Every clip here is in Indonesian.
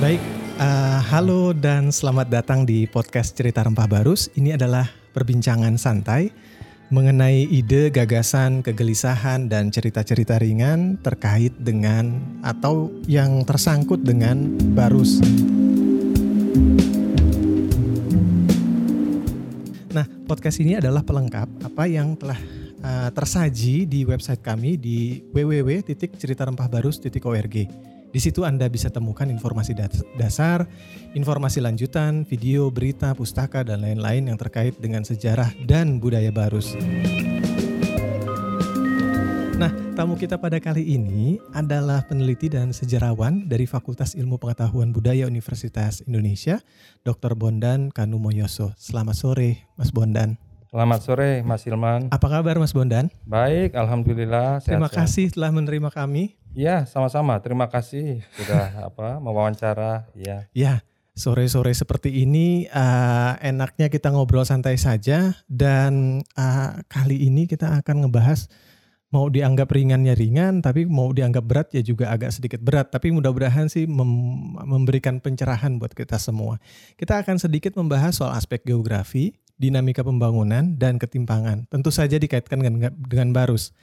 Baik, uh, halo dan selamat datang di podcast Cerita Rempah Barus. Ini adalah perbincangan santai mengenai ide, gagasan, kegelisahan, dan cerita-cerita ringan terkait dengan atau yang tersangkut dengan Barus. Nah, podcast ini adalah pelengkap apa yang telah uh, tersaji di website kami di www.ceritarempahbarus.org. Di situ Anda bisa temukan informasi dasar, informasi lanjutan, video, berita, pustaka, dan lain-lain yang terkait dengan sejarah dan budaya Barus. Nah, tamu kita pada kali ini adalah peneliti dan sejarawan dari Fakultas Ilmu Pengetahuan Budaya Universitas Indonesia, Dr. Bondan Kanumoyoso. Selamat sore, Mas Bondan. Selamat sore, Mas Ilman. Apa kabar, Mas Bondan? Baik, alhamdulillah. Terima kasih telah menerima kami. Iya, sama-sama. Terima kasih sudah apa mewawancara. Iya. Ya, sore-sore seperti ini uh, enaknya kita ngobrol santai saja dan uh, kali ini kita akan ngebahas mau dianggap ringannya ringan tapi mau dianggap berat ya juga agak sedikit berat tapi mudah-mudahan sih mem memberikan pencerahan buat kita semua. Kita akan sedikit membahas soal aspek geografi, dinamika pembangunan dan ketimpangan. Tentu saja dikaitkan dengan dengan Barus.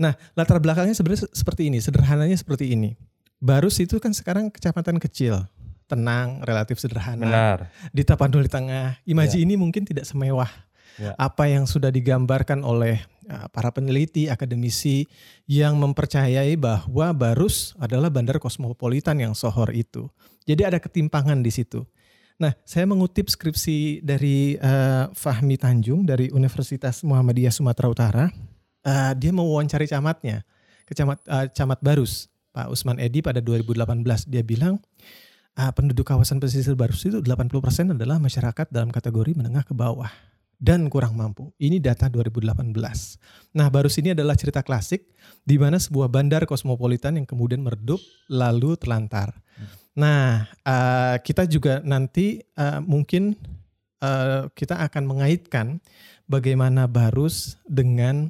Nah, latar belakangnya sebenarnya seperti ini, sederhananya seperti ini. Barus itu kan sekarang kecamatan kecil, tenang, relatif sederhana. Benar. Di Tapanuli Tengah. Imaji ya. ini mungkin tidak semewah ya. apa yang sudah digambarkan oleh para peneliti, akademisi yang mempercayai bahwa Barus adalah bandar kosmopolitan yang sohor itu. Jadi ada ketimpangan di situ. Nah, saya mengutip skripsi dari uh, Fahmi Tanjung dari Universitas Muhammadiyah Sumatera Utara uh, dia mau wawancari camatnya, kecamat uh, camat Barus, Pak Usman Edi pada 2018. Dia bilang uh, penduduk kawasan pesisir Barus itu 80% adalah masyarakat dalam kategori menengah ke bawah dan kurang mampu. Ini data 2018. Nah, Barus ini adalah cerita klasik di mana sebuah bandar kosmopolitan yang kemudian meredup lalu terlantar. Nah, uh, kita juga nanti uh, mungkin uh, kita akan mengaitkan bagaimana Barus dengan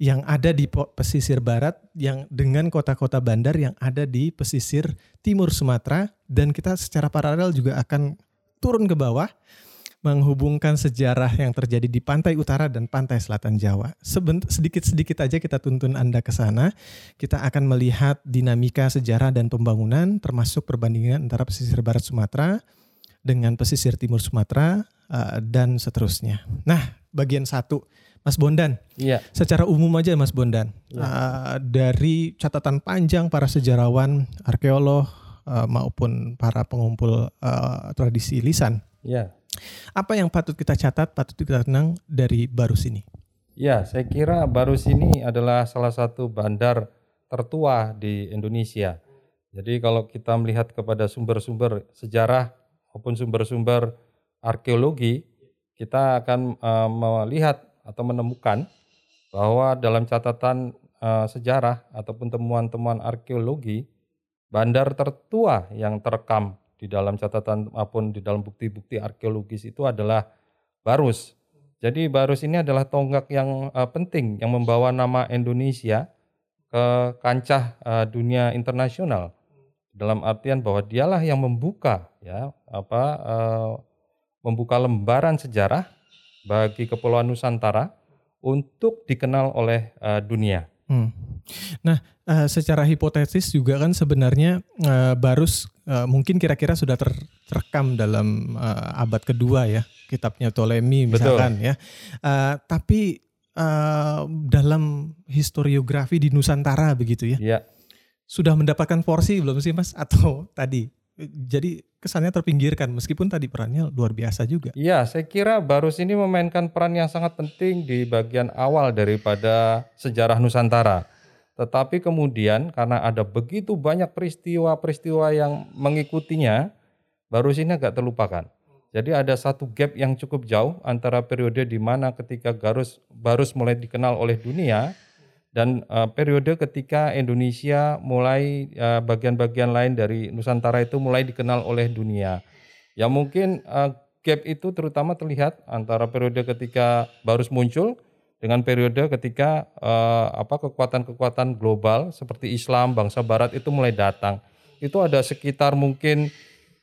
yang ada di pesisir barat yang dengan kota-kota bandar yang ada di pesisir timur Sumatera dan kita secara paralel juga akan turun ke bawah menghubungkan sejarah yang terjadi di pantai utara dan pantai selatan Jawa. Sedikit-sedikit aja kita tuntun Anda ke sana. Kita akan melihat dinamika sejarah dan pembangunan termasuk perbandingan antara pesisir barat Sumatera dengan pesisir timur Sumatera uh, dan seterusnya. Nah, bagian satu Mas Bondan. Iya. Secara umum aja Mas Bondan. Ya. Uh, dari catatan panjang para sejarawan, arkeolog uh, maupun para pengumpul uh, tradisi lisan. Iya. Apa yang patut kita catat, patut kita tenang dari Barus ini? Ya, saya kira Barus ini adalah salah satu bandar tertua di Indonesia. Jadi kalau kita melihat kepada sumber-sumber sejarah maupun sumber-sumber arkeologi, kita akan uh, melihat atau menemukan bahwa dalam catatan uh, sejarah ataupun temuan-temuan arkeologi bandar tertua yang terekam di dalam catatan maupun di dalam bukti-bukti arkeologis itu adalah Barus. Jadi Barus ini adalah tonggak yang uh, penting yang membawa nama Indonesia ke kancah uh, dunia internasional dalam artian bahwa dialah yang membuka ya apa uh, membuka lembaran sejarah bagi Kepulauan Nusantara untuk dikenal oleh uh, dunia. Hmm. Nah, uh, secara hipotesis juga kan sebenarnya uh, Barus uh, mungkin kira-kira sudah ter terekam dalam uh, abad kedua ya, kitabnya Ptolemy misalkan Betul. ya. Uh, tapi uh, dalam historiografi di Nusantara begitu ya. Ya. Sudah mendapatkan porsi belum sih Mas atau tadi jadi kesannya terpinggirkan meskipun tadi perannya luar biasa juga. Iya, saya kira Barus ini memainkan peran yang sangat penting di bagian awal daripada sejarah Nusantara. Tetapi kemudian karena ada begitu banyak peristiwa-peristiwa yang mengikutinya, Barus ini agak terlupakan. Jadi ada satu gap yang cukup jauh antara periode di mana ketika Garus Barus mulai dikenal oleh dunia dan uh, periode ketika Indonesia mulai uh, bagian-bagian lain dari Nusantara itu mulai dikenal oleh dunia. Ya mungkin uh, gap itu terutama terlihat antara periode ketika Barus muncul dengan periode ketika uh, apa kekuatan-kekuatan global seperti Islam, bangsa barat itu mulai datang. Itu ada sekitar mungkin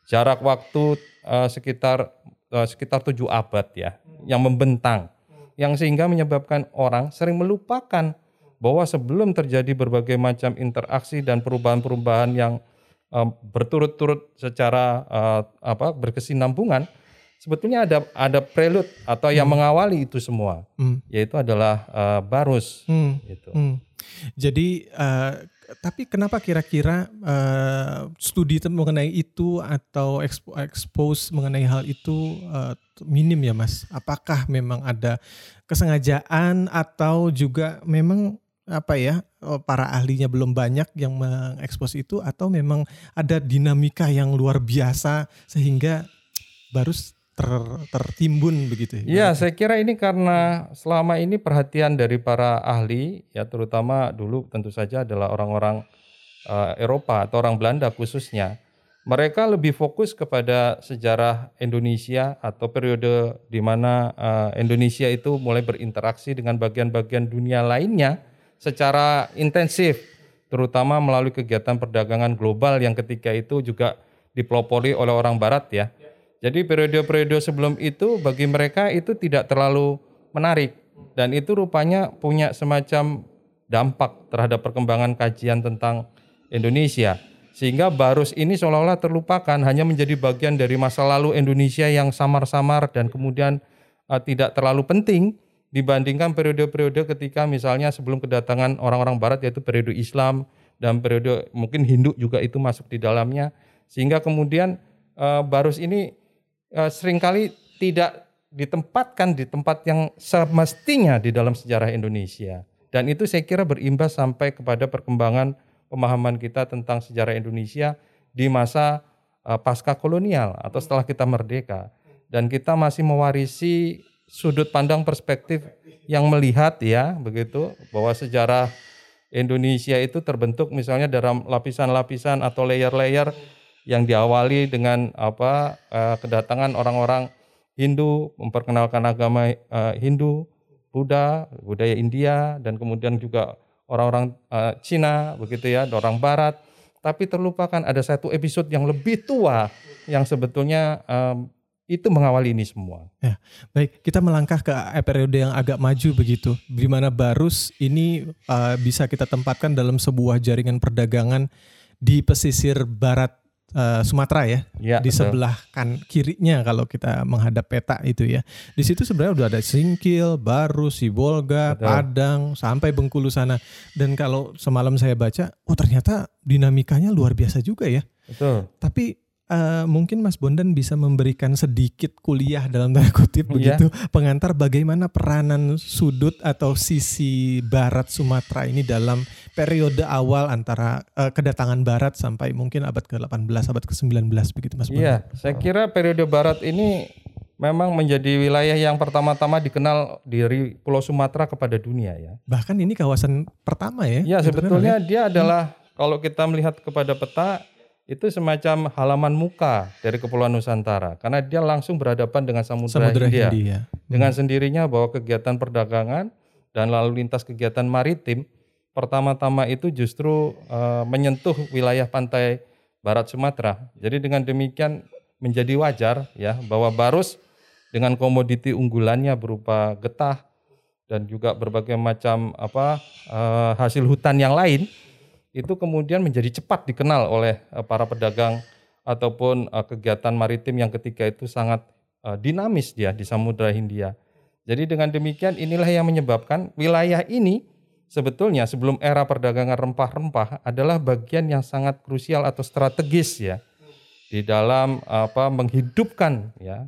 jarak waktu uh, sekitar uh, sekitar tujuh abad ya, yang membentang, yang sehingga menyebabkan orang sering melupakan bahwa sebelum terjadi berbagai macam interaksi dan perubahan-perubahan yang uh, berturut-turut secara uh, apa berkesinambungan, sebetulnya ada ada prelude atau yang hmm. mengawali itu semua, hmm. yaitu adalah uh, barus. Hmm. Gitu. Hmm. Jadi uh, tapi kenapa kira-kira uh, studi mengenai itu atau expose mengenai hal itu uh, minim ya mas? Apakah memang ada kesengajaan atau juga memang apa ya para ahlinya belum banyak yang mengekspos itu atau memang ada dinamika yang luar biasa sehingga baru ter, tertimbun begitu. Ya, saya kira ini karena selama ini perhatian dari para ahli ya terutama dulu tentu saja adalah orang-orang uh, Eropa atau orang Belanda khususnya. Mereka lebih fokus kepada sejarah Indonesia atau periode di mana uh, Indonesia itu mulai berinteraksi dengan bagian-bagian dunia lainnya secara intensif, terutama melalui kegiatan perdagangan global yang ketika itu juga dipelopori oleh orang Barat ya jadi periode-periode sebelum itu bagi mereka itu tidak terlalu menarik dan itu rupanya punya semacam dampak terhadap perkembangan kajian tentang Indonesia. Sehingga Barus ini seolah-olah terlupakan hanya menjadi bagian dari masa lalu Indonesia yang samar-samar dan kemudian uh, tidak terlalu penting dibandingkan periode-periode ketika misalnya sebelum kedatangan orang-orang barat yaitu periode Islam dan periode mungkin Hindu juga itu masuk di dalamnya sehingga kemudian uh, Barus ini uh, sering kali tidak ditempatkan di tempat yang semestinya di dalam sejarah Indonesia. Dan itu saya kira berimbas sampai kepada perkembangan pemahaman kita tentang sejarah Indonesia di masa uh, pasca kolonial atau setelah kita merdeka. Dan kita masih mewarisi sudut pandang perspektif yang melihat ya begitu bahwa sejarah Indonesia itu terbentuk misalnya dalam lapisan-lapisan atau layer-layer yang diawali dengan apa uh, kedatangan orang-orang Hindu memperkenalkan agama uh, Hindu, Buddha, budaya India dan kemudian juga orang-orang uh, Cina begitu ya, orang barat. Tapi terlupakan ada satu episode yang lebih tua yang sebetulnya itu mengawali ini semua. Ya, baik kita melangkah ke periode yang agak maju begitu, di mana Barus ini uh, bisa kita tempatkan dalam sebuah jaringan perdagangan di pesisir barat uh, Sumatera ya, ya di betul. sebelah kan kirinya kalau kita menghadap peta itu ya. Di situ sebenarnya udah ada Singkil, Baru, Sibolga, betul. Padang sampai Bengkulu sana. Dan kalau semalam saya baca, oh ternyata dinamikanya luar biasa juga ya. Betul. Tapi uh, mungkin Mas Bondan bisa memberikan sedikit kuliah dalam tanda kutip iya. begitu pengantar bagaimana peranan sudut atau sisi barat Sumatera ini dalam periode awal antara uh, kedatangan barat sampai mungkin abad ke-18 abad ke-19 begitu Mas Bondan. Iya, saya kira periode barat ini memang menjadi wilayah yang pertama-tama dikenal dari Pulau Sumatera kepada dunia ya. Bahkan ini kawasan pertama ya. Iya, sebetulnya ya? dia adalah hmm. kalau kita melihat kepada peta itu semacam halaman muka dari Kepulauan Nusantara karena dia langsung berhadapan dengan Samudra, Samudra Hindia. Hindia. Dengan hmm. sendirinya bahwa kegiatan perdagangan dan lalu lintas kegiatan maritim pertama-tama itu justru uh, menyentuh wilayah pantai barat Sumatera. Jadi dengan demikian menjadi wajar ya bahwa Barus dengan komoditi unggulannya berupa getah dan juga berbagai macam apa uh, hasil hutan yang lain itu kemudian menjadi cepat dikenal oleh eh, para pedagang ataupun eh, kegiatan maritim yang ketika itu sangat eh, dinamis dia di Samudra Hindia. Jadi dengan demikian inilah yang menyebabkan wilayah ini sebetulnya sebelum era perdagangan rempah-rempah adalah bagian yang sangat krusial atau strategis ya di dalam apa menghidupkan ya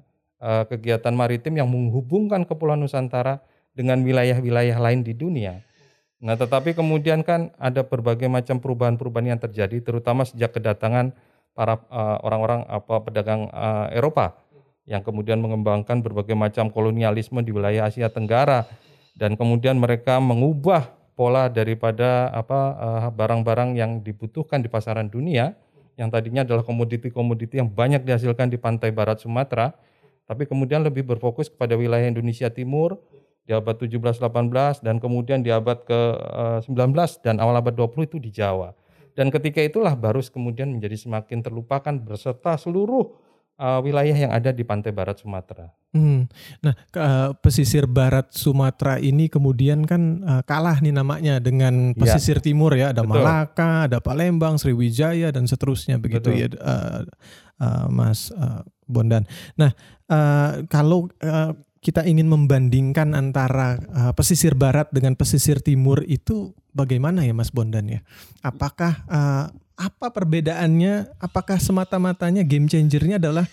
kegiatan maritim yang menghubungkan Kepulauan Nusantara dengan wilayah-wilayah lain di dunia. Nah, tetapi kemudian kan ada berbagai macam perubahan-perubahan yang terjadi, terutama sejak kedatangan para uh, orang-orang apa pedagang uh, Eropa yang kemudian mengembangkan berbagai macam kolonialisme di wilayah Asia Tenggara. Dan kemudian mereka mengubah pola daripada apa uh, barang-barang yang dibutuhkan di pasaran dunia yang tadinya adalah komoditi-komoditi yang banyak dihasilkan di pantai barat Sumatera, tapi kemudian lebih berfokus kepada wilayah Indonesia Timur, di abad 17-18 dan kemudian di abad ke-19 eh, dan awal abad 20 itu di Jawa. Dan ketika itulah Barus kemudian menjadi semakin terlupakan beserta seluruh uh, wilayah yang ada di pantai barat Sumatera. Hmm. Nah, ke, uh, pesisir barat Sumatera ini kemudian kan uh, kalah nih namanya dengan iya. pesisir ya. timur ya, ada Betul. Malaka, ada Palembang, Sriwijaya dan seterusnya begitu Betul. ya, uh, uh, Mas uh, Bondan. Nah, uh, kalau uh, kita ingin membandingkan antara uh, pesisir barat dengan pesisir timur itu bagaimana ya Mas Bondan ya? Apakah uh, apa perbedaannya? Apakah semata-matanya game changernya adalah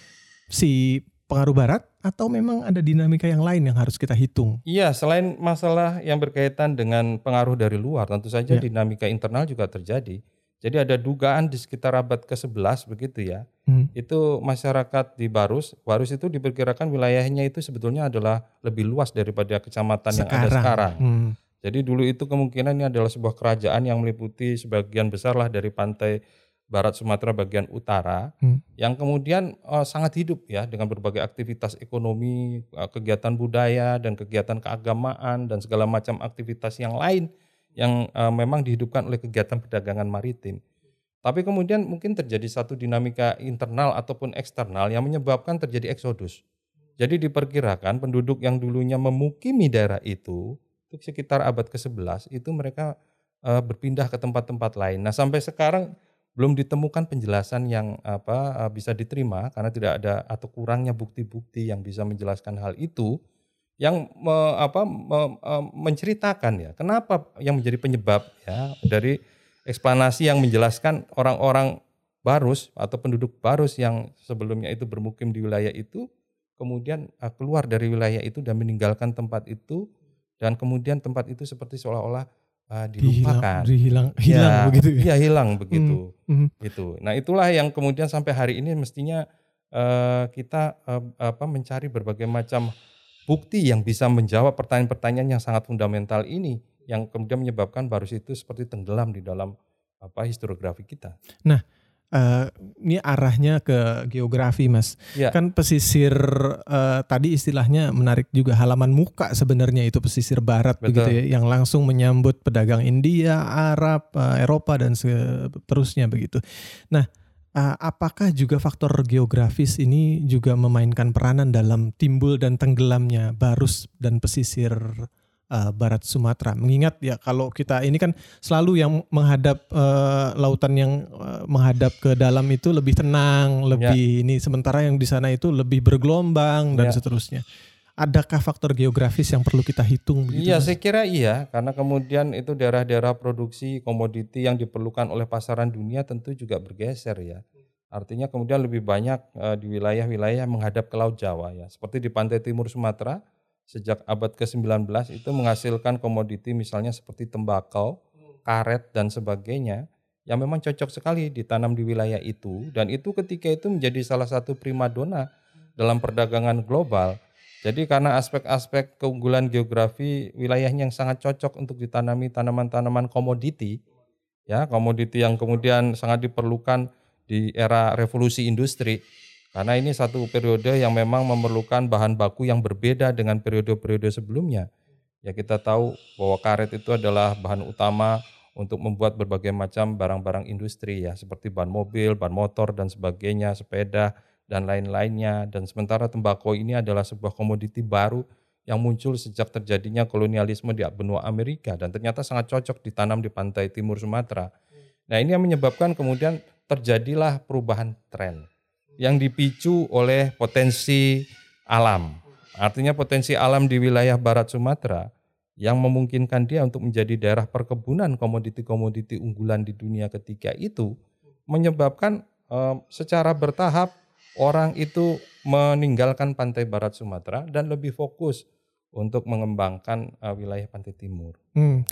si pengaruh barat atau memang ada dinamika yang lain yang harus kita hitung? Iya, selain masalah yang berkaitan dengan pengaruh dari luar, tentu saja ya. dinamika internal juga terjadi. Jadi ada dugaan di sekitar abad ke-11 begitu ya. Hmm. Itu masyarakat di Barus, Barus itu diperkirakan wilayahnya itu sebetulnya adalah lebih luas daripada kecamatan sekarang. yang ada sekarang. Hmm. Jadi dulu itu kemungkinan ini adalah sebuah kerajaan yang meliputi sebagian besar lah dari pantai barat Sumatera bagian utara hmm. yang kemudian uh, sangat hidup ya dengan berbagai aktivitas ekonomi, uh, kegiatan budaya dan kegiatan keagamaan dan segala macam aktivitas yang lain yang uh, memang dihidupkan oleh kegiatan perdagangan maritim. Tapi kemudian mungkin terjadi satu dinamika internal ataupun eksternal yang menyebabkan terjadi eksodus. Jadi diperkirakan penduduk yang dulunya memukimi daerah itu itu sekitar abad ke-11 itu mereka uh, berpindah ke tempat-tempat lain. Nah, sampai sekarang belum ditemukan penjelasan yang apa uh, bisa diterima karena tidak ada atau kurangnya bukti-bukti yang bisa menjelaskan hal itu yang me, apa me, uh, menceritakan ya kenapa yang menjadi penyebab ya dari eksplanasi yang menjelaskan orang-orang Barus atau penduduk Barus yang sebelumnya itu bermukim di wilayah itu kemudian uh, keluar dari wilayah itu dan meninggalkan tempat itu dan kemudian tempat itu seperti seolah-olah uh, dilupakan, dihilang, hilang ya, begitu ya, ya hilang begitu, hmm. itu. Nah itulah yang kemudian sampai hari ini mestinya uh, kita uh, apa mencari berbagai macam bukti yang bisa menjawab pertanyaan-pertanyaan yang sangat fundamental ini, yang kemudian menyebabkan Barus itu seperti tenggelam di dalam apa historiografi kita. Nah uh, ini arahnya ke geografi mas. Ya. Kan pesisir uh, tadi istilahnya menarik juga halaman muka sebenarnya itu pesisir barat Betul. begitu ya, yang langsung menyambut pedagang India, Arab, uh, Eropa dan seterusnya begitu. Nah, uh, apakah juga faktor geografis ini juga memainkan peranan dalam timbul dan tenggelamnya barus dan pesisir uh, barat Sumatera. Mengingat ya kalau kita ini kan selalu yang menghadap uh, lautan yang uh, menghadap ke dalam itu lebih tenang, lebih ya. ini sementara yang di sana itu lebih bergelombang dan ya. seterusnya. Adakah faktor geografis yang perlu kita hitung? Iya, saya kira iya, karena kemudian itu daerah-daerah produksi komoditi yang diperlukan oleh pasaran dunia tentu juga bergeser ya. Artinya kemudian lebih banyak uh, di wilayah-wilayah menghadap ke Laut Jawa ya, seperti di pantai timur Sumatera sejak abad ke-19 itu menghasilkan komoditi misalnya seperti tembakau, karet dan sebagainya yang memang cocok sekali ditanam di wilayah itu dan itu ketika itu menjadi salah satu primadona dalam perdagangan global. Jadi karena aspek-aspek keunggulan geografi wilayahnya yang sangat cocok untuk ditanami tanaman-tanaman komoditi, ya komoditi yang kemudian sangat diperlukan di era revolusi industri karena ini satu periode yang memang memerlukan bahan baku yang berbeda dengan periode-periode sebelumnya. Ya kita tahu bahwa karet itu adalah bahan utama untuk membuat berbagai macam barang-barang industri ya seperti ban mobil, ban motor dan sebagainya, sepeda dan lain-lainnya. Dan sementara tembakau ini adalah sebuah komoditi baru yang muncul sejak terjadinya kolonialisme di benua Amerika dan ternyata sangat cocok ditanam di pantai timur Sumatera. Nah ini yang menyebabkan kemudian terjadilah perubahan tren yang dipicu oleh potensi alam. Artinya potensi alam di wilayah barat Sumatera yang memungkinkan dia untuk menjadi daerah perkebunan komoditi-komoditi unggulan di dunia ketika itu menyebabkan eh, secara bertahap orang itu meninggalkan pantai barat Sumatera dan lebih fokus untuk mengembangkan uh, wilayah pantai timur. Hmm.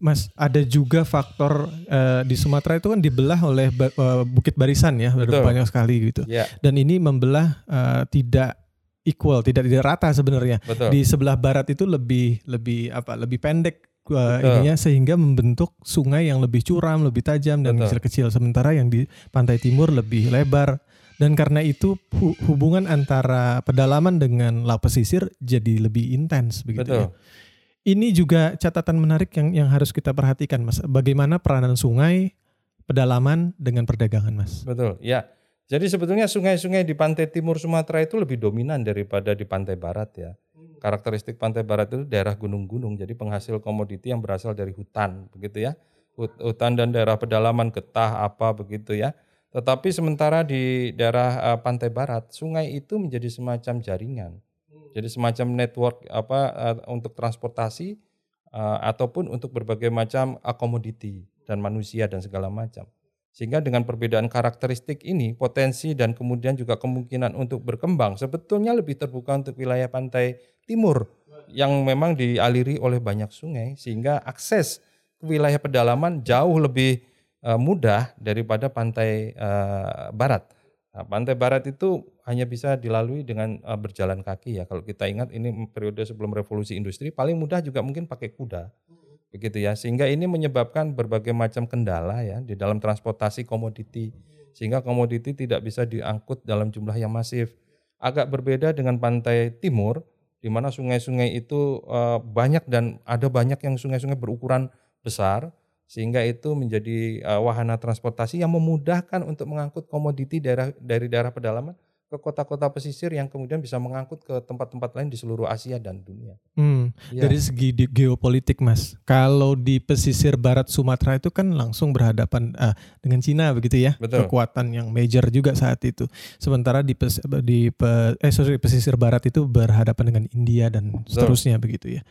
Mas, ada juga faktor uh, di Sumatera itu kan dibelah oleh uh, Bukit Barisan ya, Betul. banyak sekali gitu. Yeah. Dan ini membelah uh, tidak equal, tidak tidak rata sebenarnya. Di sebelah barat itu lebih lebih apa? Lebih pendek uh, ininya sehingga membentuk sungai yang lebih curam, lebih tajam dan kecil-kecil. Sementara yang di pantai timur lebih lebar dan karena itu hubungan antara pedalaman dengan laut pesisir jadi lebih intens begitu ya. Betul. ya. Ini juga catatan menarik yang yang harus kita perhatikan Mas. Bagaimana peranan sungai, pedalaman dengan perdagangan, Mas. Betul, ya. Jadi sebetulnya sungai-sungai di pantai timur Sumatera itu lebih dominan daripada di pantai barat ya. Karakteristik pantai barat itu daerah gunung-gunung, jadi penghasil komoditi yang berasal dari hutan, begitu ya. Hutan dan daerah pedalaman, getah apa begitu ya. Tetapi sementara di daerah uh, pantai barat, sungai itu menjadi semacam jaringan. Jadi semacam network apa uh, untuk transportasi uh, ataupun untuk berbagai macam komoditi dan manusia dan segala macam. Sehingga dengan perbedaan karakteristik ini, potensi dan kemudian juga kemungkinan untuk berkembang sebetulnya lebih terbuka untuk wilayah pantai timur yang memang dialiri oleh banyak sungai sehingga akses ke wilayah pedalaman jauh lebih uh, mudah daripada pantai uh, barat. Nah, pantai barat itu hanya bisa dilalui dengan uh, berjalan kaki ya. Kalau kita ingat ini periode sebelum revolusi industri paling mudah juga mungkin pakai kuda. Begitu ya. Sehingga ini menyebabkan berbagai macam kendala ya di dalam transportasi komoditi. Sehingga komoditi tidak bisa diangkut dalam jumlah yang masif. Agak berbeda dengan pantai timur di mana sungai-sungai itu banyak dan ada banyak yang sungai-sungai berukuran besar sehingga itu menjadi uh, wahana transportasi yang memudahkan untuk mengangkut komoditi daerah dari daerah pedalaman ke kota-kota pesisir yang kemudian bisa mengangkut ke tempat-tempat lain di seluruh Asia dan dunia. Hmm, ya. Dari segi geopolitik, Mas, kalau di pesisir barat Sumatera itu kan langsung berhadapan uh, dengan Cina begitu ya, Betul. kekuatan yang major juga saat itu. Sementara di pes, di pe, eh sorry pesisir barat itu berhadapan dengan India dan seterusnya Betul. begitu ya.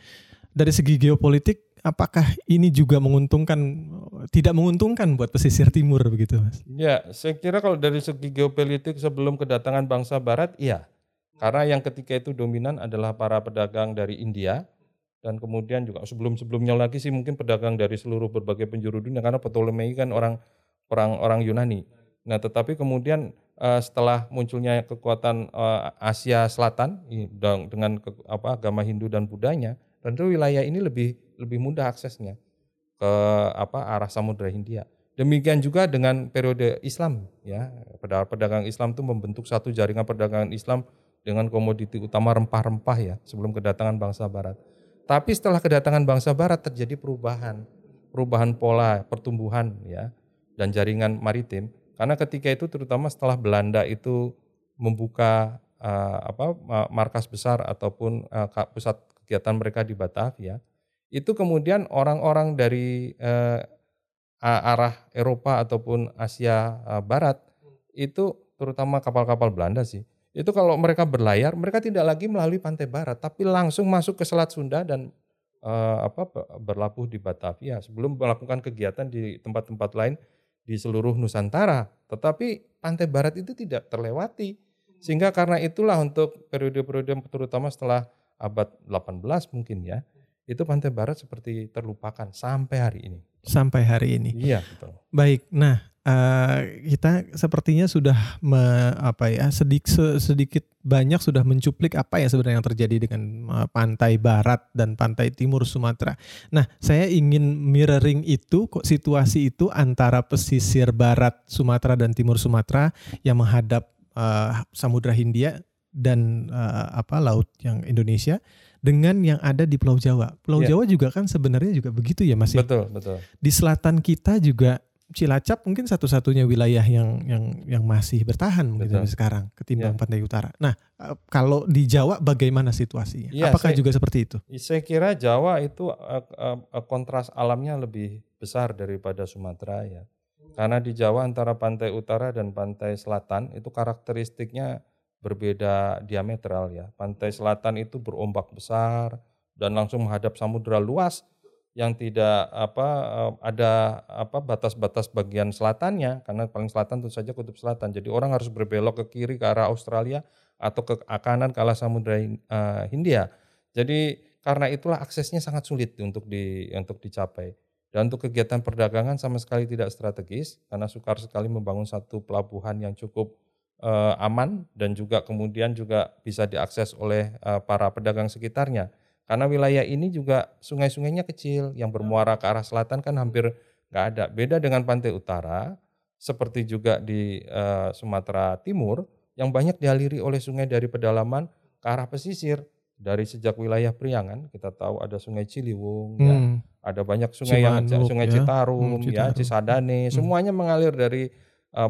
Dari segi geopolitik apakah ini juga menguntungkan tidak menguntungkan buat pesisir timur begitu Mas? Ya, saya kira kalau dari segi geopolitik sebelum kedatangan bangsa barat iya. Karena yang ketika itu dominan adalah para pedagang dari India dan kemudian juga sebelum-sebelumnya lagi sih mungkin pedagang dari seluruh berbagai penjuru dunia karena Ptolemei kan orang orang orang Yunani. Nah, tetapi kemudian uh, setelah munculnya kekuatan uh, Asia Selatan dengan ke, apa agama Hindu dan Budanya, tentu wilayah ini lebih lebih mudah aksesnya ke apa arah Samudra Hindia. Demikian juga dengan periode Islam ya. Pedagang Islam itu membentuk satu jaringan perdagangan Islam dengan komoditi utama rempah-rempah ya sebelum kedatangan bangsa barat. Tapi setelah kedatangan bangsa barat terjadi perubahan, perubahan pola pertumbuhan ya dan jaringan maritim karena ketika itu terutama setelah Belanda itu membuka uh, apa markas besar ataupun uh, pusat kegiatan mereka di Batavia, itu kemudian orang-orang dari eh, arah Eropa ataupun Asia eh, Barat itu terutama kapal-kapal Belanda sih, itu kalau mereka berlayar mereka tidak lagi melalui pantai barat, tapi langsung masuk ke Selat Sunda dan eh, apa berlabuh di Batavia sebelum melakukan kegiatan di tempat-tempat lain di seluruh Nusantara. Tetapi pantai barat itu tidak terlewati. Sehingga karena itulah untuk periode-periode terutama setelah abad 18 mungkin ya, itu pantai barat seperti terlupakan sampai hari ini. Sampai hari ini. Iya, betul. Baik. Nah, uh, kita sepertinya sudah me, apa ya, sedikit sedikit banyak sudah mencuplik apa ya sebenarnya yang terjadi dengan uh, pantai barat dan pantai timur Sumatera. Nah, saya ingin mirroring itu kok situasi itu antara pesisir barat Sumatera dan timur Sumatera yang menghadap uh, Samudra Hindia dan uh, apa laut yang Indonesia dengan yang ada di Pulau Jawa. Pulau yeah. Jawa juga kan sebenarnya juga begitu ya Mas. Ya? Betul, betul. Di selatan kita juga Cilacap mungkin satu-satunya wilayah yang yang yang masih bertahan mungkin sampai sekarang ketimbang yeah. Pantai Utara. Nah, eh, kalau di Jawa bagaimana situasinya? Yeah, Apakah saya, juga seperti itu? Saya kira Jawa itu uh, uh, kontras alamnya lebih besar daripada Sumatera ya. Karena di Jawa antara pantai utara dan pantai selatan itu karakteristiknya berbeda diametral ya. Pantai selatan itu berombak besar dan langsung menghadap samudera luas yang tidak apa eh, ada apa batas-batas bagian selatannya karena paling selatan tentu saja kutub selatan. Jadi orang harus berbelok ke kiri ke arah Australia atau ke kanan ke arah samudera uh, Hindia. Jadi karena itulah aksesnya sangat sulit untuk di untuk dicapai. Dan untuk kegiatan perdagangan sama sekali tidak strategis karena sukar sekali membangun satu pelabuhan yang cukup uh, aman dan juga kemudian juga bisa diakses oleh uh, para pedagang sekitarnya. Karena wilayah ini juga sungai-sungainya kecil, yang bermuara ke arah selatan kan hampir nggak ada. Beda dengan pantai utara, seperti juga di uh, Sumatera Timur, yang banyak dialiri oleh sungai dari pedalaman ke arah pesisir. Dari sejak wilayah Priangan, kita tahu ada sungai Ciliwung, ya, hmm. ya, ada banyak sungai Cimanuk, yang sungai ya. Citarum, hmm, Citarum, ya Cisadane, hmm. semuanya mengalir dari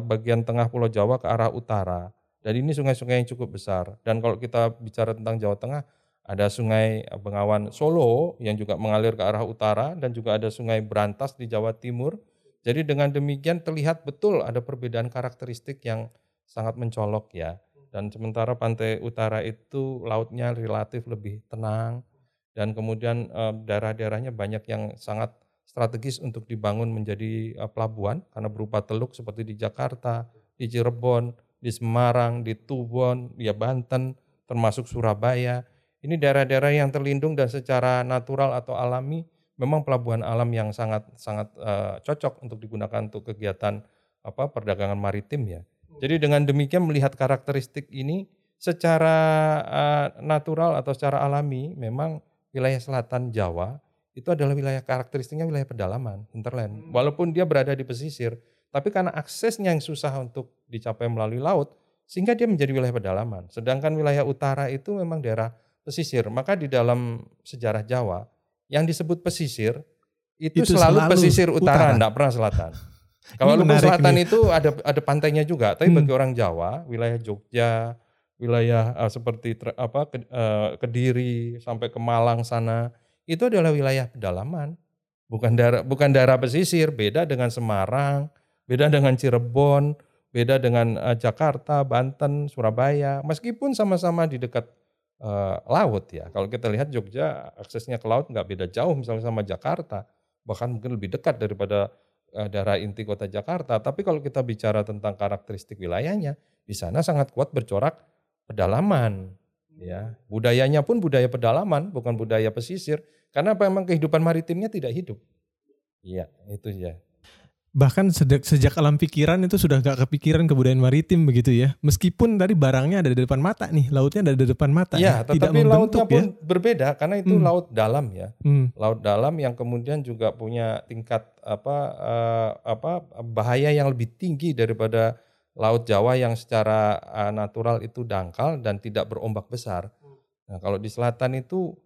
bagian tengah Pulau Jawa ke arah utara. Dan ini sungai-sungai yang cukup besar. Dan kalau kita bicara tentang Jawa Tengah, ada sungai Bengawan Solo yang juga mengalir ke arah utara dan juga ada sungai Berantas di Jawa Timur. Jadi dengan demikian terlihat betul ada perbedaan karakteristik yang sangat mencolok ya. Dan sementara pantai utara itu lautnya relatif lebih tenang dan kemudian eh, daerah-daerahnya banyak yang sangat strategis untuk dibangun menjadi eh, pelabuhan karena berupa teluk seperti di Jakarta, di Cirebon, di Semarang, di Tubon, di Banten, termasuk Surabaya. Ini daerah-daerah yang terlindung dan secara natural atau alami memang pelabuhan alam yang sangat sangat uh, cocok untuk digunakan untuk kegiatan apa perdagangan maritim ya. Jadi dengan demikian melihat karakteristik ini secara uh, natural atau secara alami memang wilayah selatan Jawa itu adalah wilayah karakteristiknya wilayah pedalaman, hinterland. Walaupun dia berada di pesisir, tapi karena aksesnya yang susah untuk dicapai melalui laut, sehingga dia menjadi wilayah pedalaman. Sedangkan wilayah utara itu memang daerah pesisir. Maka di dalam sejarah Jawa, yang disebut pesisir itu, itu selalu, selalu pesisir utara, tidak pernah selatan. Kalau Lumbung Selatan nih. itu ada ada pantainya juga, tapi hmm. bagi orang Jawa, wilayah Jogja, wilayah uh, seperti apa ke, uh, Kediri sampai ke Malang sana, itu adalah wilayah pedalaman. Bukan daerah bukan daerah pesisir, beda dengan Semarang, beda dengan Cirebon, beda dengan uh, Jakarta, Banten, Surabaya. Meskipun sama-sama di dekat uh, laut ya. Kalau kita lihat Jogja aksesnya ke laut nggak beda jauh misalnya sama Jakarta, bahkan mungkin lebih dekat daripada uh, daerah inti kota Jakarta. Tapi kalau kita bicara tentang karakteristik wilayahnya, di sana sangat kuat bercorak pedalaman. Ya, budayanya pun budaya pedalaman, bukan budaya pesisir. Karena memang kehidupan maritimnya tidak hidup. Iya, itu ya bahkan sejak sejak alam pikiran itu sudah gak kepikiran kebudayaan maritim begitu ya meskipun dari barangnya ada di depan mata nih lautnya ada di depan mata ya, ya. tetapi tidak lautnya pun ya. berbeda karena itu hmm. laut dalam ya hmm. laut dalam yang kemudian juga punya tingkat apa uh, apa bahaya yang lebih tinggi daripada laut Jawa yang secara uh, natural itu dangkal dan tidak berombak besar nah kalau di selatan itu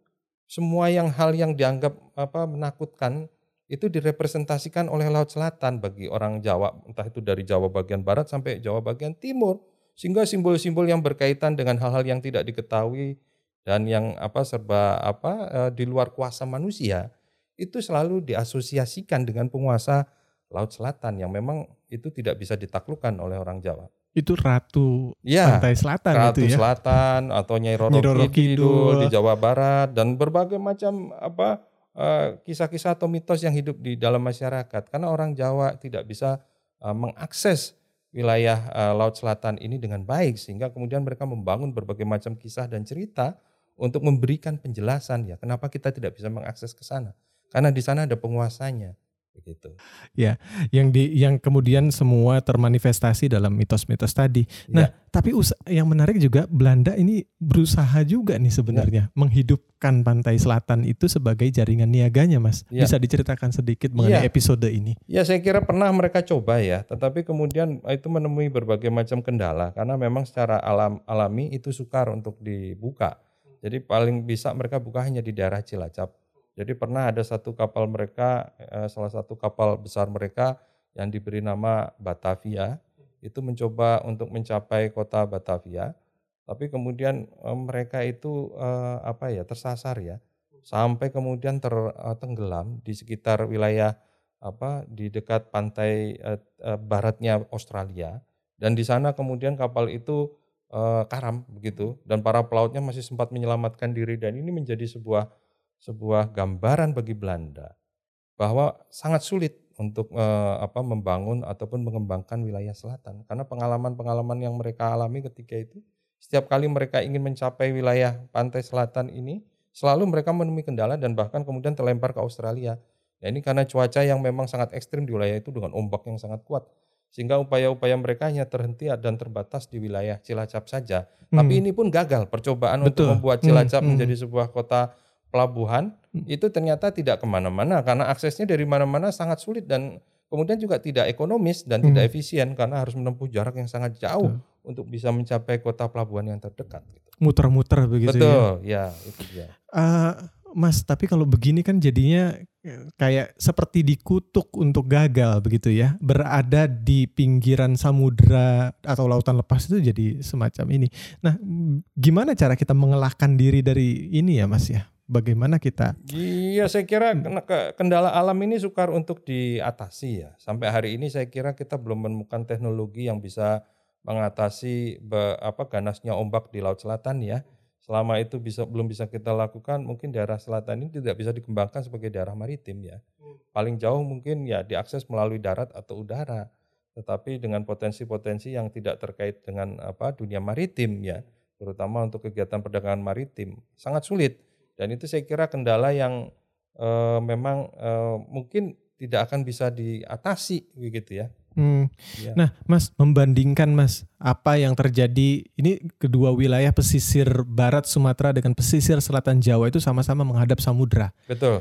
semua yang hal yang dianggap apa menakutkan itu direpresentasikan oleh Laut Selatan bagi orang Jawa, entah itu dari Jawa bagian barat sampai Jawa bagian timur. Sehingga simbol-simbol yang berkaitan dengan hal-hal yang tidak diketahui dan yang apa serba apa e, di luar kuasa manusia itu selalu diasosiasikan dengan penguasa Laut Selatan yang memang itu tidak bisa ditaklukkan oleh orang Jawa. Itu ratu ya, pantai selatan ratu itu ya. selatan atau Nyai Roro, Nyai Roro Kidul, Kidul. di Jawa Barat dan berbagai macam apa Eh, kisah-kisah atau mitos yang hidup di dalam masyarakat. Karena orang Jawa tidak bisa uh, mengakses wilayah uh, Laut Selatan ini dengan baik sehingga kemudian mereka membangun berbagai macam kisah dan cerita untuk memberikan penjelasan ya kenapa kita tidak bisa mengakses ke sana. Karena di sana ada penguasanya begitu. Ya, yang di yang kemudian semua termanifestasi dalam mitos-mitos tadi. Nah, ya. tapi yang menarik juga Belanda ini berusaha juga nih sebenarnya ya. menghidupkan pantai selatan itu sebagai jaringan niaganya, Mas. Ya. Bisa diceritakan sedikit mengenai ya. episode ini? Ya, saya kira pernah mereka coba ya, tetapi kemudian itu menemui berbagai macam kendala karena memang secara alam alami itu sukar untuk dibuka. Jadi paling bisa mereka buka hanya di daerah Cilacap jadi pernah ada satu kapal mereka, eh, salah satu kapal besar mereka yang diberi nama Batavia, itu mencoba untuk mencapai kota Batavia, tapi kemudian eh, mereka itu eh, apa ya tersasar ya, sampai kemudian tertenggelam di sekitar wilayah apa di dekat pantai baratnya Australia, dan di sana kemudian kapal itu karam begitu, dan para pelautnya masih sempat menyelamatkan diri. Dan ini menjadi sebuah sebuah gambaran bagi Belanda bahwa sangat sulit untuk eh, apa membangun ataupun mengembangkan wilayah selatan karena pengalaman-pengalaman yang mereka alami ketika itu setiap kali mereka ingin mencapai wilayah pantai selatan ini selalu mereka menemui kendala dan bahkan kemudian terlempar ke Australia. Ya ini karena cuaca yang memang sangat ekstrim di wilayah itu dengan ombak yang sangat kuat sehingga upaya-upaya mereka hanya terhenti dan terbatas di wilayah Cilacap saja. Hmm. Tapi ini pun gagal percobaan Betul. untuk membuat Cilacap hmm. hmm. menjadi sebuah kota pelabuhan hmm. itu ternyata tidak ke mana-mana karena aksesnya dari mana-mana sangat sulit dan kemudian juga tidak ekonomis dan hmm. tidak efisien karena harus menempuh jarak yang sangat jauh Betul. untuk bisa mencapai kota pelabuhan yang terdekat. Gitu. Muter-muter begitu Betul, ya. ya itu dia. Uh, Mas, tapi kalau begini kan jadinya kayak seperti dikutuk untuk gagal begitu ya berada di pinggiran samudra atau lautan lepas itu jadi semacam ini. Nah, gimana cara kita mengelakkan diri dari ini ya Mas ya? Bagaimana kita? Iya, saya kira kendala alam ini sukar untuk diatasi ya. Sampai hari ini saya kira kita belum menemukan teknologi yang bisa mengatasi apa ganasnya ombak di laut selatan ya selama itu bisa belum bisa kita lakukan mungkin daerah selatan ini tidak bisa dikembangkan sebagai daerah maritim ya paling jauh mungkin ya diakses melalui darat atau udara tetapi dengan potensi-potensi yang tidak terkait dengan apa dunia maritim ya terutama untuk kegiatan perdagangan maritim sangat sulit dan itu saya kira kendala yang e, memang e, mungkin tidak akan bisa diatasi begitu ya Hmm. Ya. Nah, Mas membandingkan Mas apa yang terjadi ini kedua wilayah pesisir barat Sumatera dengan pesisir selatan Jawa itu sama-sama menghadap samudra. Betul.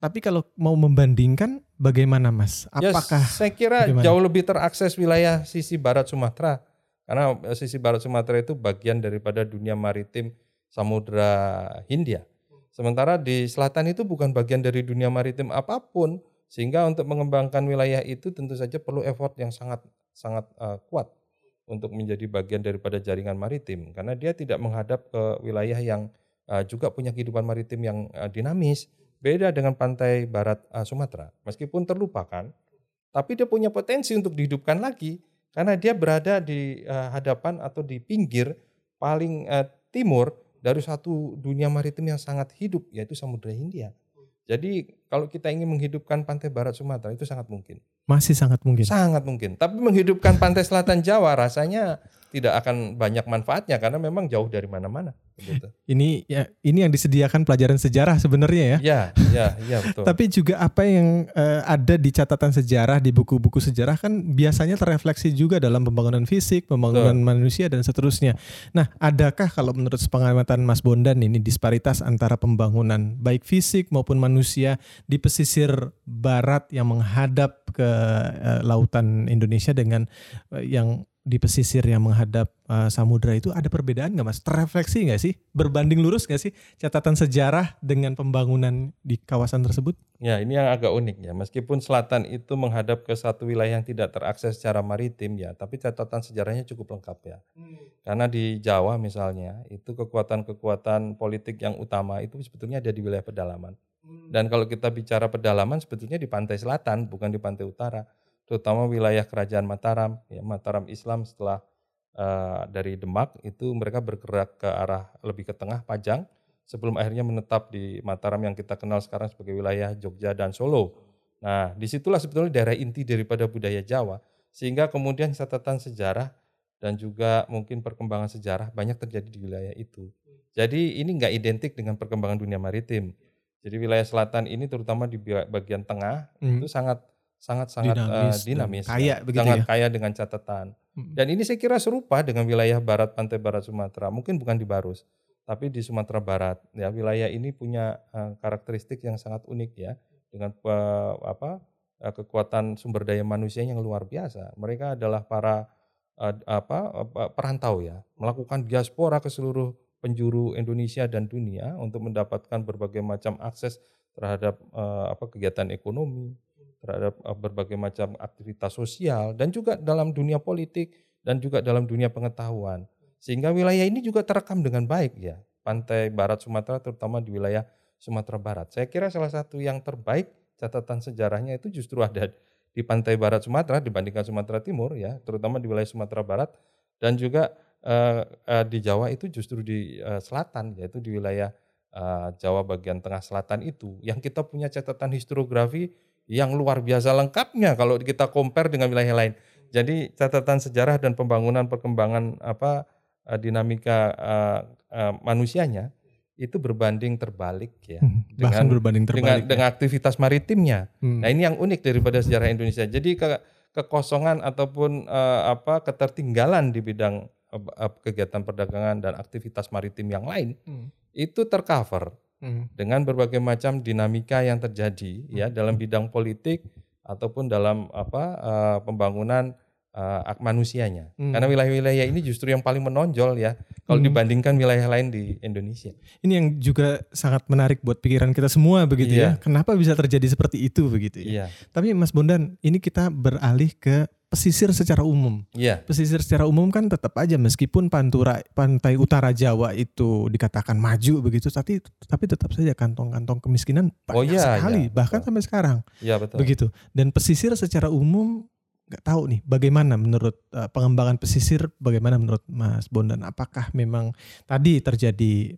Tapi kalau mau membandingkan bagaimana Mas? Ya, Apakah ya, saya kira bagaimana? jauh lebih terakses wilayah sisi barat Sumatera karena eh, sisi barat Sumatera itu bagian daripada dunia maritim Samudra Hindia. Sementara di selatan itu bukan bagian dari dunia maritim apa pun sehingga untuk mengembangkan wilayah itu tentu saja perlu effort yang sangat sangat uh, kuat untuk menjadi bagian daripada jaringan maritim karena dia tidak menghadap ke wilayah yang uh, juga punya kehidupan maritim yang uh, dinamis. Beda dengan pantai barat uh, Sumatera. Meskipun terlupakan, tapi dia punya potensi untuk dihidupkan lagi karena dia berada di uh, hadapan atau di pinggir paling uh, timur dari satu dunia maritim yang sangat hidup yaitu Samudra Hindia. Jadi kalau kita ingin menghidupkan pantai barat Sumatera itu sangat mungkin. Masih sangat mungkin. Sangat mungkin. Tapi menghidupkan pantai selatan Jawa rasanya tidak akan banyak manfaatnya karena memang jauh dari mana-mana. Gitu. Ini ya ini yang disediakan pelajaran sejarah sebenarnya ya. Ya, ya, ya betul. Tapi juga apa yang uh, ada di catatan sejarah di buku-buku sejarah kan biasanya terefleksi juga dalam pembangunan fisik, pembangunan betul. manusia dan seterusnya. Nah, adakah kalau menurut pengamatan Mas Bondan ini disparitas antara pembangunan baik fisik maupun manusia di pesisir barat yang menghadap ke uh, lautan Indonesia dengan uh, yang di pesisir yang menghadap uh, samudra itu ada perbedaan nggak mas? Terefleksi nggak sih? Berbanding lurus nggak sih catatan sejarah dengan pembangunan di kawasan tersebut? Ya ini yang agak unik ya. Meskipun selatan itu menghadap ke satu wilayah yang tidak terakses secara maritim ya, tapi catatan sejarahnya cukup lengkap ya. Hmm. Karena di Jawa misalnya itu kekuatan-kekuatan politik yang utama itu sebetulnya ada di wilayah pedalaman. Hmm. Dan kalau kita bicara pedalaman sebetulnya di pantai selatan bukan di pantai utara terutama wilayah kerajaan Mataram, ya, Mataram Islam setelah uh, dari Demak itu mereka bergerak ke arah lebih ke tengah Pajang sebelum akhirnya menetap di Mataram yang kita kenal sekarang sebagai wilayah Jogja dan Solo. Nah, di situlah sebetulnya daerah inti daripada budaya Jawa, sehingga kemudian catatan sejarah dan juga mungkin perkembangan sejarah banyak terjadi di wilayah itu. Jadi ini nggak identik dengan perkembangan dunia maritim. Jadi wilayah selatan ini terutama di bagian tengah hmm. itu sangat sangat-sangat dinamis, uh, dinamis kaya ya. sangat ya? kaya dengan catatan. Hmm. Dan ini saya kira serupa dengan wilayah barat pantai barat Sumatera, mungkin bukan di Barus, tapi di Sumatera Barat. Ya, wilayah ini punya uh, karakteristik yang sangat unik ya dengan uh, apa uh, kekuatan sumber daya manusia yang luar biasa. Mereka adalah para uh, apa uh, perantau ya, melakukan diaspora ke seluruh penjuru Indonesia dan dunia untuk mendapatkan berbagai macam akses terhadap uh, apa kegiatan ekonomi, terhadap eh, berbagai macam aktivitas sosial dan juga dalam dunia politik dan juga dalam dunia pengetahuan. Sehingga wilayah ini juga terekam dengan baik ya. Pantai barat Sumatera terutama di wilayah Sumatera Barat. Saya kira salah satu yang terbaik catatan sejarahnya itu justru ada di pantai barat Sumatera dibandingkan Sumatera Timur ya, terutama di wilayah Sumatera Barat dan juga uh, uh, di Jawa itu justru di uh, selatan yaitu di wilayah uh, Jawa bagian tengah selatan itu yang kita punya catatan historiografi yang luar biasa lengkapnya kalau kita compare dengan wilayah lain. Jadi catatan sejarah dan pembangunan perkembangan apa eh, dinamika uh, uh, manusianya itu berbanding terbalik ya hmm, dengan berbanding terbalik dengan, ya. dengan aktivitas maritimnya. Hmm. Nah ini yang unik daripada sejarah Indonesia. Jadi ke, kekosongan ataupun uh, apa ketertinggalan di bidang uh, kegiatan perdagangan dan aktivitas maritim yang lain hmm. itu tercover hmm. dengan berbagai macam dinamika yang terjadi ya hmm. dalam bidang politik ataupun dalam apa uh, pembangunan uh, manusianya. Hmm. Karena wilayah-wilayah ini justru yang paling menonjol ya kalau hmm. dibandingkan wilayah lain di Indonesia. Ini yang juga sangat menarik buat pikiran kita semua begitu yeah. ya. Kenapa bisa terjadi seperti itu begitu ya. Yeah. Tapi Mas Bondan, ini kita beralih ke pesisir secara umum. Yeah. Pesisir secara umum kan tetap aja meskipun pantura pantai utara Jawa itu dikatakan maju begitu, tapi tapi tetap saja kantong-kantong kemiskinan banyak oh, yeah, sekali yeah, bahkan betul. sampai sekarang. Iya yeah, betul. Begitu. Dan pesisir secara umum nggak tahu nih bagaimana menurut uh, pengembangan pesisir bagaimana menurut Mas Bondan apakah memang tadi terjadi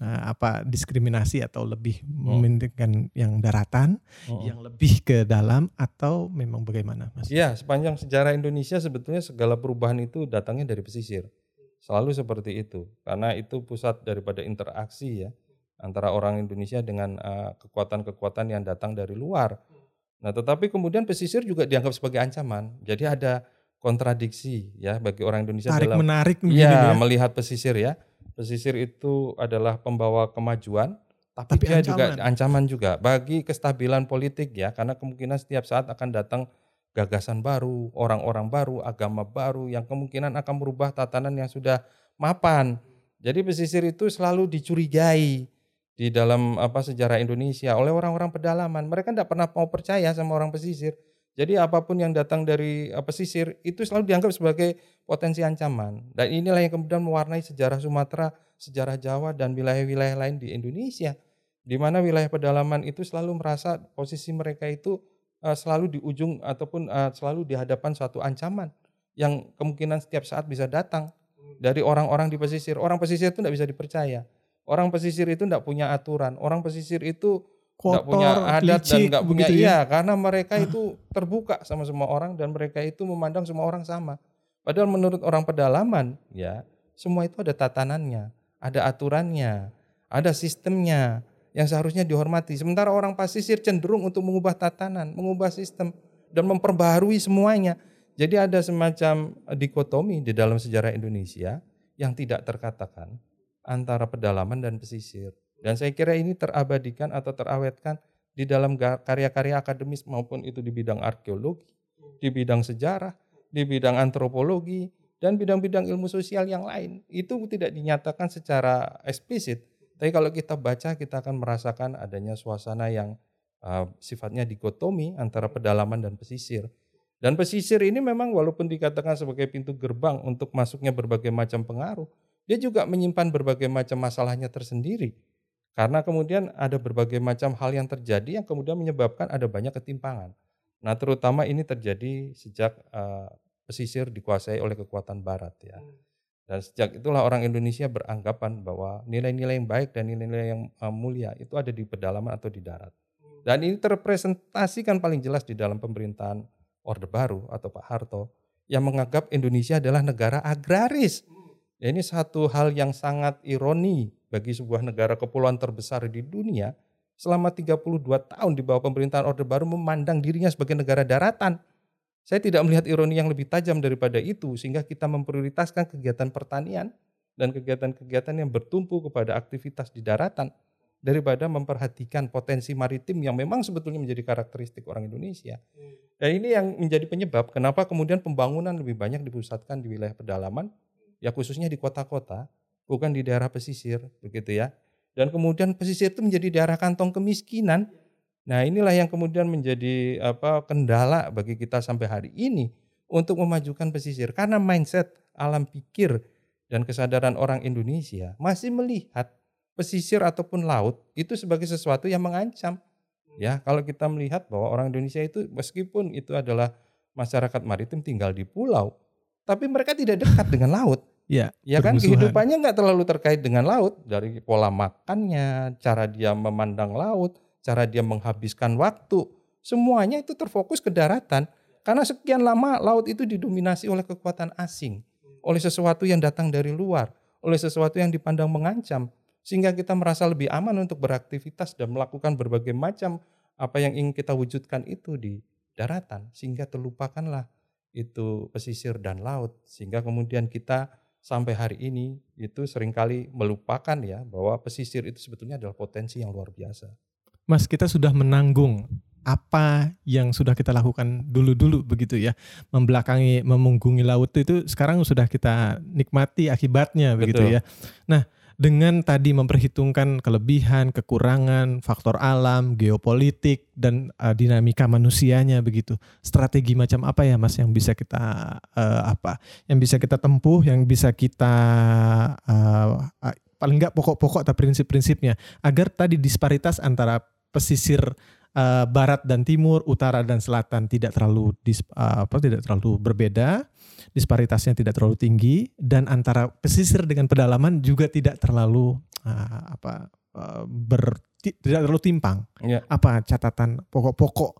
apa diskriminasi atau lebih oh. mementingkan yang daratan oh. yang lebih ke dalam atau memang bagaimana Mas? Iya sepanjang sejarah Indonesia sebetulnya segala perubahan itu datangnya dari pesisir selalu seperti itu karena itu pusat daripada interaksi ya antara orang Indonesia dengan eh, kekuatan-kekuatan uh, yang datang dari luar Nah, tetapi kemudian pesisir juga dianggap sebagai ancaman. Jadi ada kontradiksi ya bagi orang Indonesia Tarik dalam menarik ya, ya melihat pesisir ya. Pesisir itu adalah pembawa kemajuan, tapi, tapi dia ancaman. juga ancaman juga bagi kestabilan politik ya, karena kemungkinan setiap saat akan datang gagasan baru, orang-orang baru, agama baru yang kemungkinan akan merubah tatanan yang sudah mapan. Jadi pesisir itu selalu dicurigai di dalam apa sejarah Indonesia oleh orang-orang pedalaman. Mereka tidak pernah mau percaya sama orang pesisir. Jadi apa pun yang datang dari pesisir itu selalu dianggap sebagai potensi ancaman. Dan inilah yang kemudian mewarnai sejarah Sumatera, sejarah Jawa dan wilayah-wilayah lain di Indonesia. Di mana wilayah pedalaman itu selalu merasa posisi mereka itu uh, selalu di ujung ataupun uh, selalu di hadapan suatu ancaman yang kemungkinan setiap saat bisa datang dari orang-orang di pesisir. Orang pesisir itu tidak bisa dipercaya. Orang pesisir itu tidak punya aturan. Orang pesisir itu tidak punya adat licik, dan nggak punya ya? iya karena mereka itu terbuka sama semua orang dan mereka itu memandang semua orang sama. Padahal menurut orang pedalaman ya semua itu ada tatanannya, ada aturannya, ada sistemnya yang seharusnya dihormati. Sementara orang pesisir cenderung untuk mengubah tatanan, mengubah sistem dan memperbaharui semuanya. Jadi ada semacam dikotomi di dalam sejarah Indonesia yang tidak terkatakan antara pedalaman dan pesisir. Dan saya kira ini terabadikan atau terawetkan di dalam karya-karya akademis maupun itu di bidang arkeologi, di bidang sejarah, di bidang antropologi, dan bidang-bidang ilmu sosial yang lain. Itu tidak dinyatakan secara eksplisit, tapi kalau kita baca kita akan merasakan adanya suasana yang uh, sifatnya dikotomi antara pedalaman dan pesisir. Dan pesisir ini memang walaupun dikatakan sebagai pintu gerbang untuk masuknya berbagai macam pengaruh, dia juga menyimpan berbagai macam masalahnya tersendiri. Karena kemudian ada berbagai macam hal yang terjadi yang kemudian menyebabkan ada banyak ketimpangan. Nah, terutama ini terjadi sejak uh, pesisir dikuasai oleh kekuatan barat ya. Hmm. Dan sejak itulah orang Indonesia beranggapan bahwa nilai-nilai yang baik dan nilai-nilai yang uh, mulia itu ada di pedalaman atau di darat. Hmm. Dan ini terrepresentasikan paling jelas di dalam pemerintahan Orde Baru atau Pak Harto yang menganggap Indonesia adalah negara agraris. Ya, ini satu hal yang sangat ironi bagi sebuah negara kepulauan terbesar di dunia selama 32 tahun di bawah pemerintahan Orde Baru memandang dirinya sebagai negara daratan. Saya tidak melihat ironi yang lebih tajam daripada itu sehingga kita memprioritaskan kegiatan pertanian dan kegiatan-kegiatan yang bertumpu kepada aktivitas di daratan daripada memperhatikan potensi maritim yang memang sebetulnya menjadi karakteristik orang Indonesia. Hmm. Dan ini yang menjadi penyebab kenapa kemudian pembangunan lebih banyak dipusatkan di wilayah pedalaman ya khususnya di kota-kota, bukan di daerah pesisir, begitu ya. Dan kemudian pesisir itu menjadi daerah kantong kemiskinan. Nah, inilah yang kemudian menjadi apa kendala bagi kita sampai hari ini untuk memajukan pesisir karena mindset alam pikir dan kesadaran orang Indonesia masih melihat pesisir ataupun laut itu sebagai sesuatu yang mengancam. Ya, kalau kita melihat bahwa orang Indonesia itu meskipun itu adalah masyarakat maritim tinggal di pulau, tapi mereka tidak dekat dengan laut. Ya, ya kan kehidupannya nggak terlalu terkait dengan laut. Dari pola makannya, cara dia memandang laut, cara dia menghabiskan waktu, semuanya itu terfokus ke daratan. Karena sekian lama laut itu didominasi oleh kekuatan asing, oleh sesuatu yang datang dari luar, oleh sesuatu yang dipandang mengancam, sehingga kita merasa lebih aman untuk beraktivitas dan melakukan berbagai macam apa yang ingin kita wujudkan itu di daratan, sehingga terlupakanlah itu pesisir dan laut, sehingga kemudian kita sampai hari ini itu sering kali melupakan ya bahwa pesisir itu sebetulnya adalah potensi yang luar biasa. Mas, kita sudah menanggung apa yang sudah kita lakukan dulu-dulu begitu ya membelakangi memunggungi laut itu sekarang sudah kita nikmati akibatnya begitu Betul. ya nah dengan tadi memperhitungkan kelebihan, kekurangan, faktor alam, geopolitik dan uh, dinamika manusianya begitu. Strategi macam apa ya Mas yang bisa kita uh, apa? Yang bisa kita tempuh, yang bisa kita uh, paling enggak pokok-pokok atau prinsip-prinsipnya agar tadi disparitas antara pesisir uh, barat dan timur, utara dan selatan tidak terlalu dis, uh, apa tidak terlalu berbeda disparitasnya tidak terlalu tinggi dan antara pesisir dengan pedalaman juga tidak terlalu uh, apa uh, ber tidak terlalu timpang. Ya. Apa catatan pokok-pokok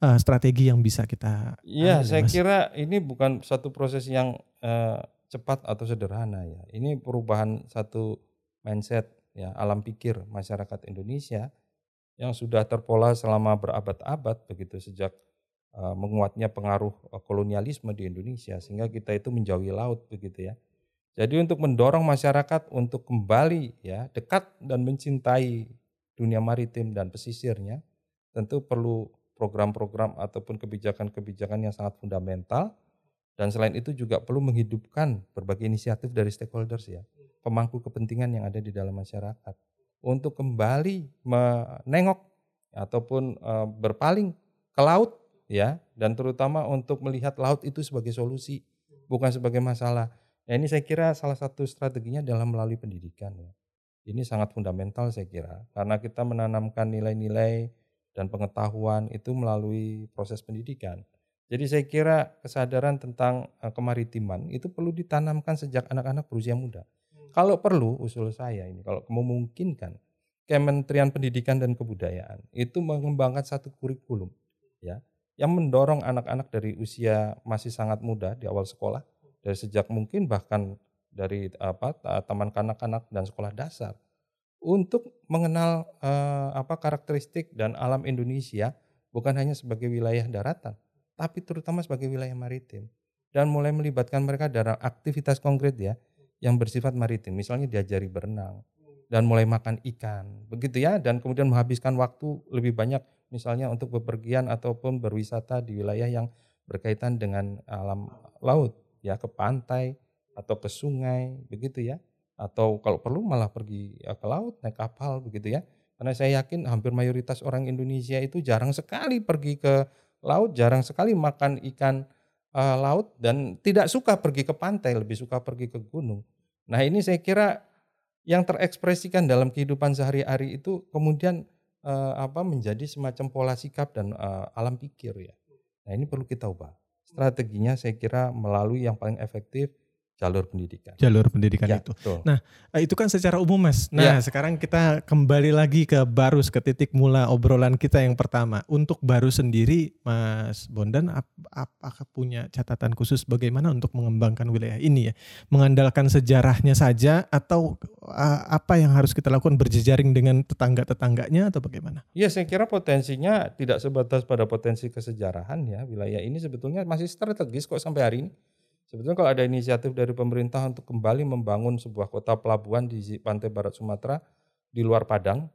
uh, strategi yang bisa kita? Iya, saya mas? kira ini bukan satu proses yang uh, cepat atau sederhana ya. Ini perubahan satu mindset ya alam pikir masyarakat Indonesia yang sudah terpola selama berabad-abad begitu sejak uh, menguatnya pengaruh uh, kolonialisme di Indonesia sehingga kita itu menjauhi laut begitu ya. Jadi untuk mendorong masyarakat untuk kembali ya dekat dan mencintai dunia maritim dan pesisirnya tentu perlu program-program ataupun kebijakan-kebijakan yang sangat fundamental dan selain itu juga perlu menghidupkan berbagai inisiatif dari stakeholders ya, pemangku kepentingan yang ada di dalam masyarakat untuk kembali menengok ataupun uh, berpaling ke laut ya dan terutama untuk melihat laut itu sebagai solusi bukan sebagai masalah. Nah ini saya kira salah satu strateginya dalam melalui pendidikan ya. Ini sangat fundamental saya kira karena kita menanamkan nilai-nilai dan pengetahuan itu melalui proses pendidikan. Jadi saya kira kesadaran tentang eh, kemaritiman itu perlu ditanamkan sejak anak-anak berusia muda. Kalau perlu usul saya ini kalau memungkinkan Kementerian Pendidikan dan Kebudayaan itu mengembangkan satu kurikulum ya yang mendorong anak-anak dari usia masih sangat muda di awal sekolah dari sejak mungkin bahkan dari apa taman kanak-kanak dan sekolah dasar untuk mengenal eh, apa karakteristik dan alam Indonesia bukan hanya sebagai wilayah daratan tapi terutama sebagai wilayah maritim dan mulai melibatkan mereka dalam aktivitas konkret ya yang bersifat maritim. Misalnya diajari berenang dan mulai makan ikan begitu ya dan kemudian menghabiskan waktu lebih banyak misalnya untuk bepergian ataupun berwisata di wilayah yang berkaitan dengan alam laut ya ke pantai atau ke sungai begitu ya. Atau kalau perlu malah pergi ya, ke laut naik kapal begitu ya. Karena saya yakin hampir mayoritas orang Indonesia itu jarang sekali pergi ke laut jarang sekali makan ikan uh, laut dan tidak suka pergi ke pantai lebih suka pergi ke gunung nah ini saya kira yang terekspresikan dalam kehidupan sehari-hari itu kemudian uh, apa menjadi semacam pola sikap dan uh, alam pikir ya. Nah ini perlu kita ubah. Strateginya saya kira melalui yang paling efektif jalur pendidikan. Jalur pendidikan ya, itu. Betul. Nah, eh, itu kan secara umum, Mas. Nah, ya. sekarang kita kembali lagi ke Barus ke titik mula obrolan kita yang pertama. Untuk baru sendiri, Mas Bondan ap apakah punya catatan khusus bagaimana untuk mengembangkan wilayah ini ya? Mengandalkan sejarahnya saja atau uh, apa yang harus kita lakukan berjejaring dengan tetangga-tetangganya atau bagaimana? Ya, saya kira potensinya tidak sebatas pada potensi kesejarahan ya. Wilayah ini sebetulnya masih strategis kok sampai hari ini Sebetulnya kalau ada inisiatif dari pemerintah untuk kembali membangun sebuah kota pelabuhan di pantai barat Sumatera di luar Padang,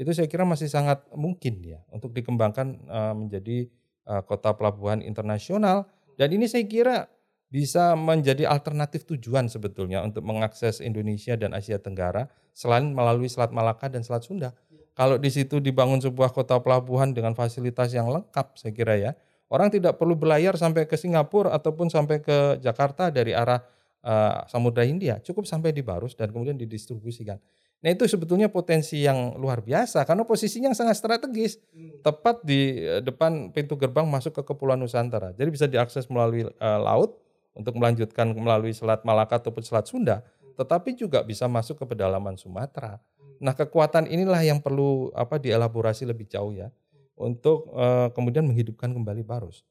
itu saya kira masih sangat mungkin ya untuk dikembangkan uh, menjadi uh, kota pelabuhan internasional. Dan ini saya kira bisa menjadi alternatif tujuan sebetulnya untuk mengakses Indonesia dan Asia Tenggara selain melalui Selat Malaka dan Selat Sunda. Kalau di situ dibangun sebuah kota pelabuhan dengan fasilitas yang lengkap, saya kira ya, Orang tidak perlu berlayar sampai ke Singapura ataupun sampai ke Jakarta dari arah uh, Samudra Hindia, cukup sampai di Barus dan kemudian didistribusikan. Nah itu sebetulnya potensi yang luar biasa karena posisinya yang sangat strategis, hmm. tepat di eh, depan pintu gerbang masuk ke Kepulauan Nusantara. Jadi bisa diakses melalui uh, laut untuk melanjutkan melalui Selat Malaka ataupun Selat Sunda, tetapi juga bisa masuk ke pedalaman Sumatera. Hmm. Nah kekuatan inilah yang perlu apa dielaborasi lebih jauh ya untuk uh, kemudian menghidupkan kembali Barus.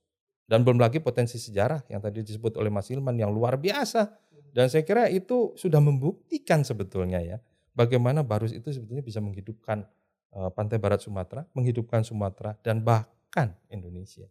Dan belum lagi potensi sejarah yang tadi disebut oleh Mas Ilman yang luar biasa. Dan saya kira itu sudah membuktikan sebetulnya ya bagaimana Barus itu sebetulnya bisa menghidupkan uh, pantai barat Sumatera, menghidupkan Sumatera dan bahkan Indonesia.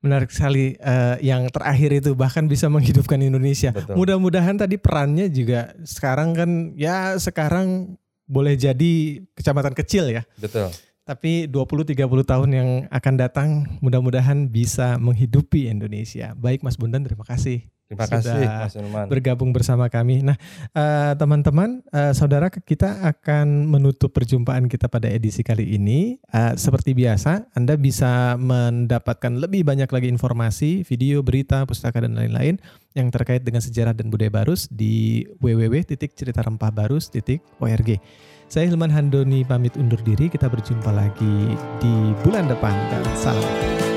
Menarik sekali uh, yang terakhir itu bahkan bisa menghidupkan Indonesia. Mudah-mudahan tadi perannya juga sekarang kan ya sekarang boleh jadi kecamatan kecil ya. Betul Tapi 20-30 tahun yang akan datang mudah-mudahan bisa menghidupi Indonesia. Baik Mas Bundan, terima kasih. Terima kasih Mas Nurman. Bergabung bersama kami. Nah, uh, teman-teman, uh, saudara kita akan menutup perjumpaan kita pada edisi kali ini. Uh, seperti biasa, Anda bisa mendapatkan lebih banyak lagi informasi, video, berita, pustaka dan lain-lain yang terkait dengan sejarah dan budaya Barus di www.cerita-rempah-barus.org. Saya Hilman Handoni pamit undur diri. Kita berjumpa lagi di bulan depan dan salam.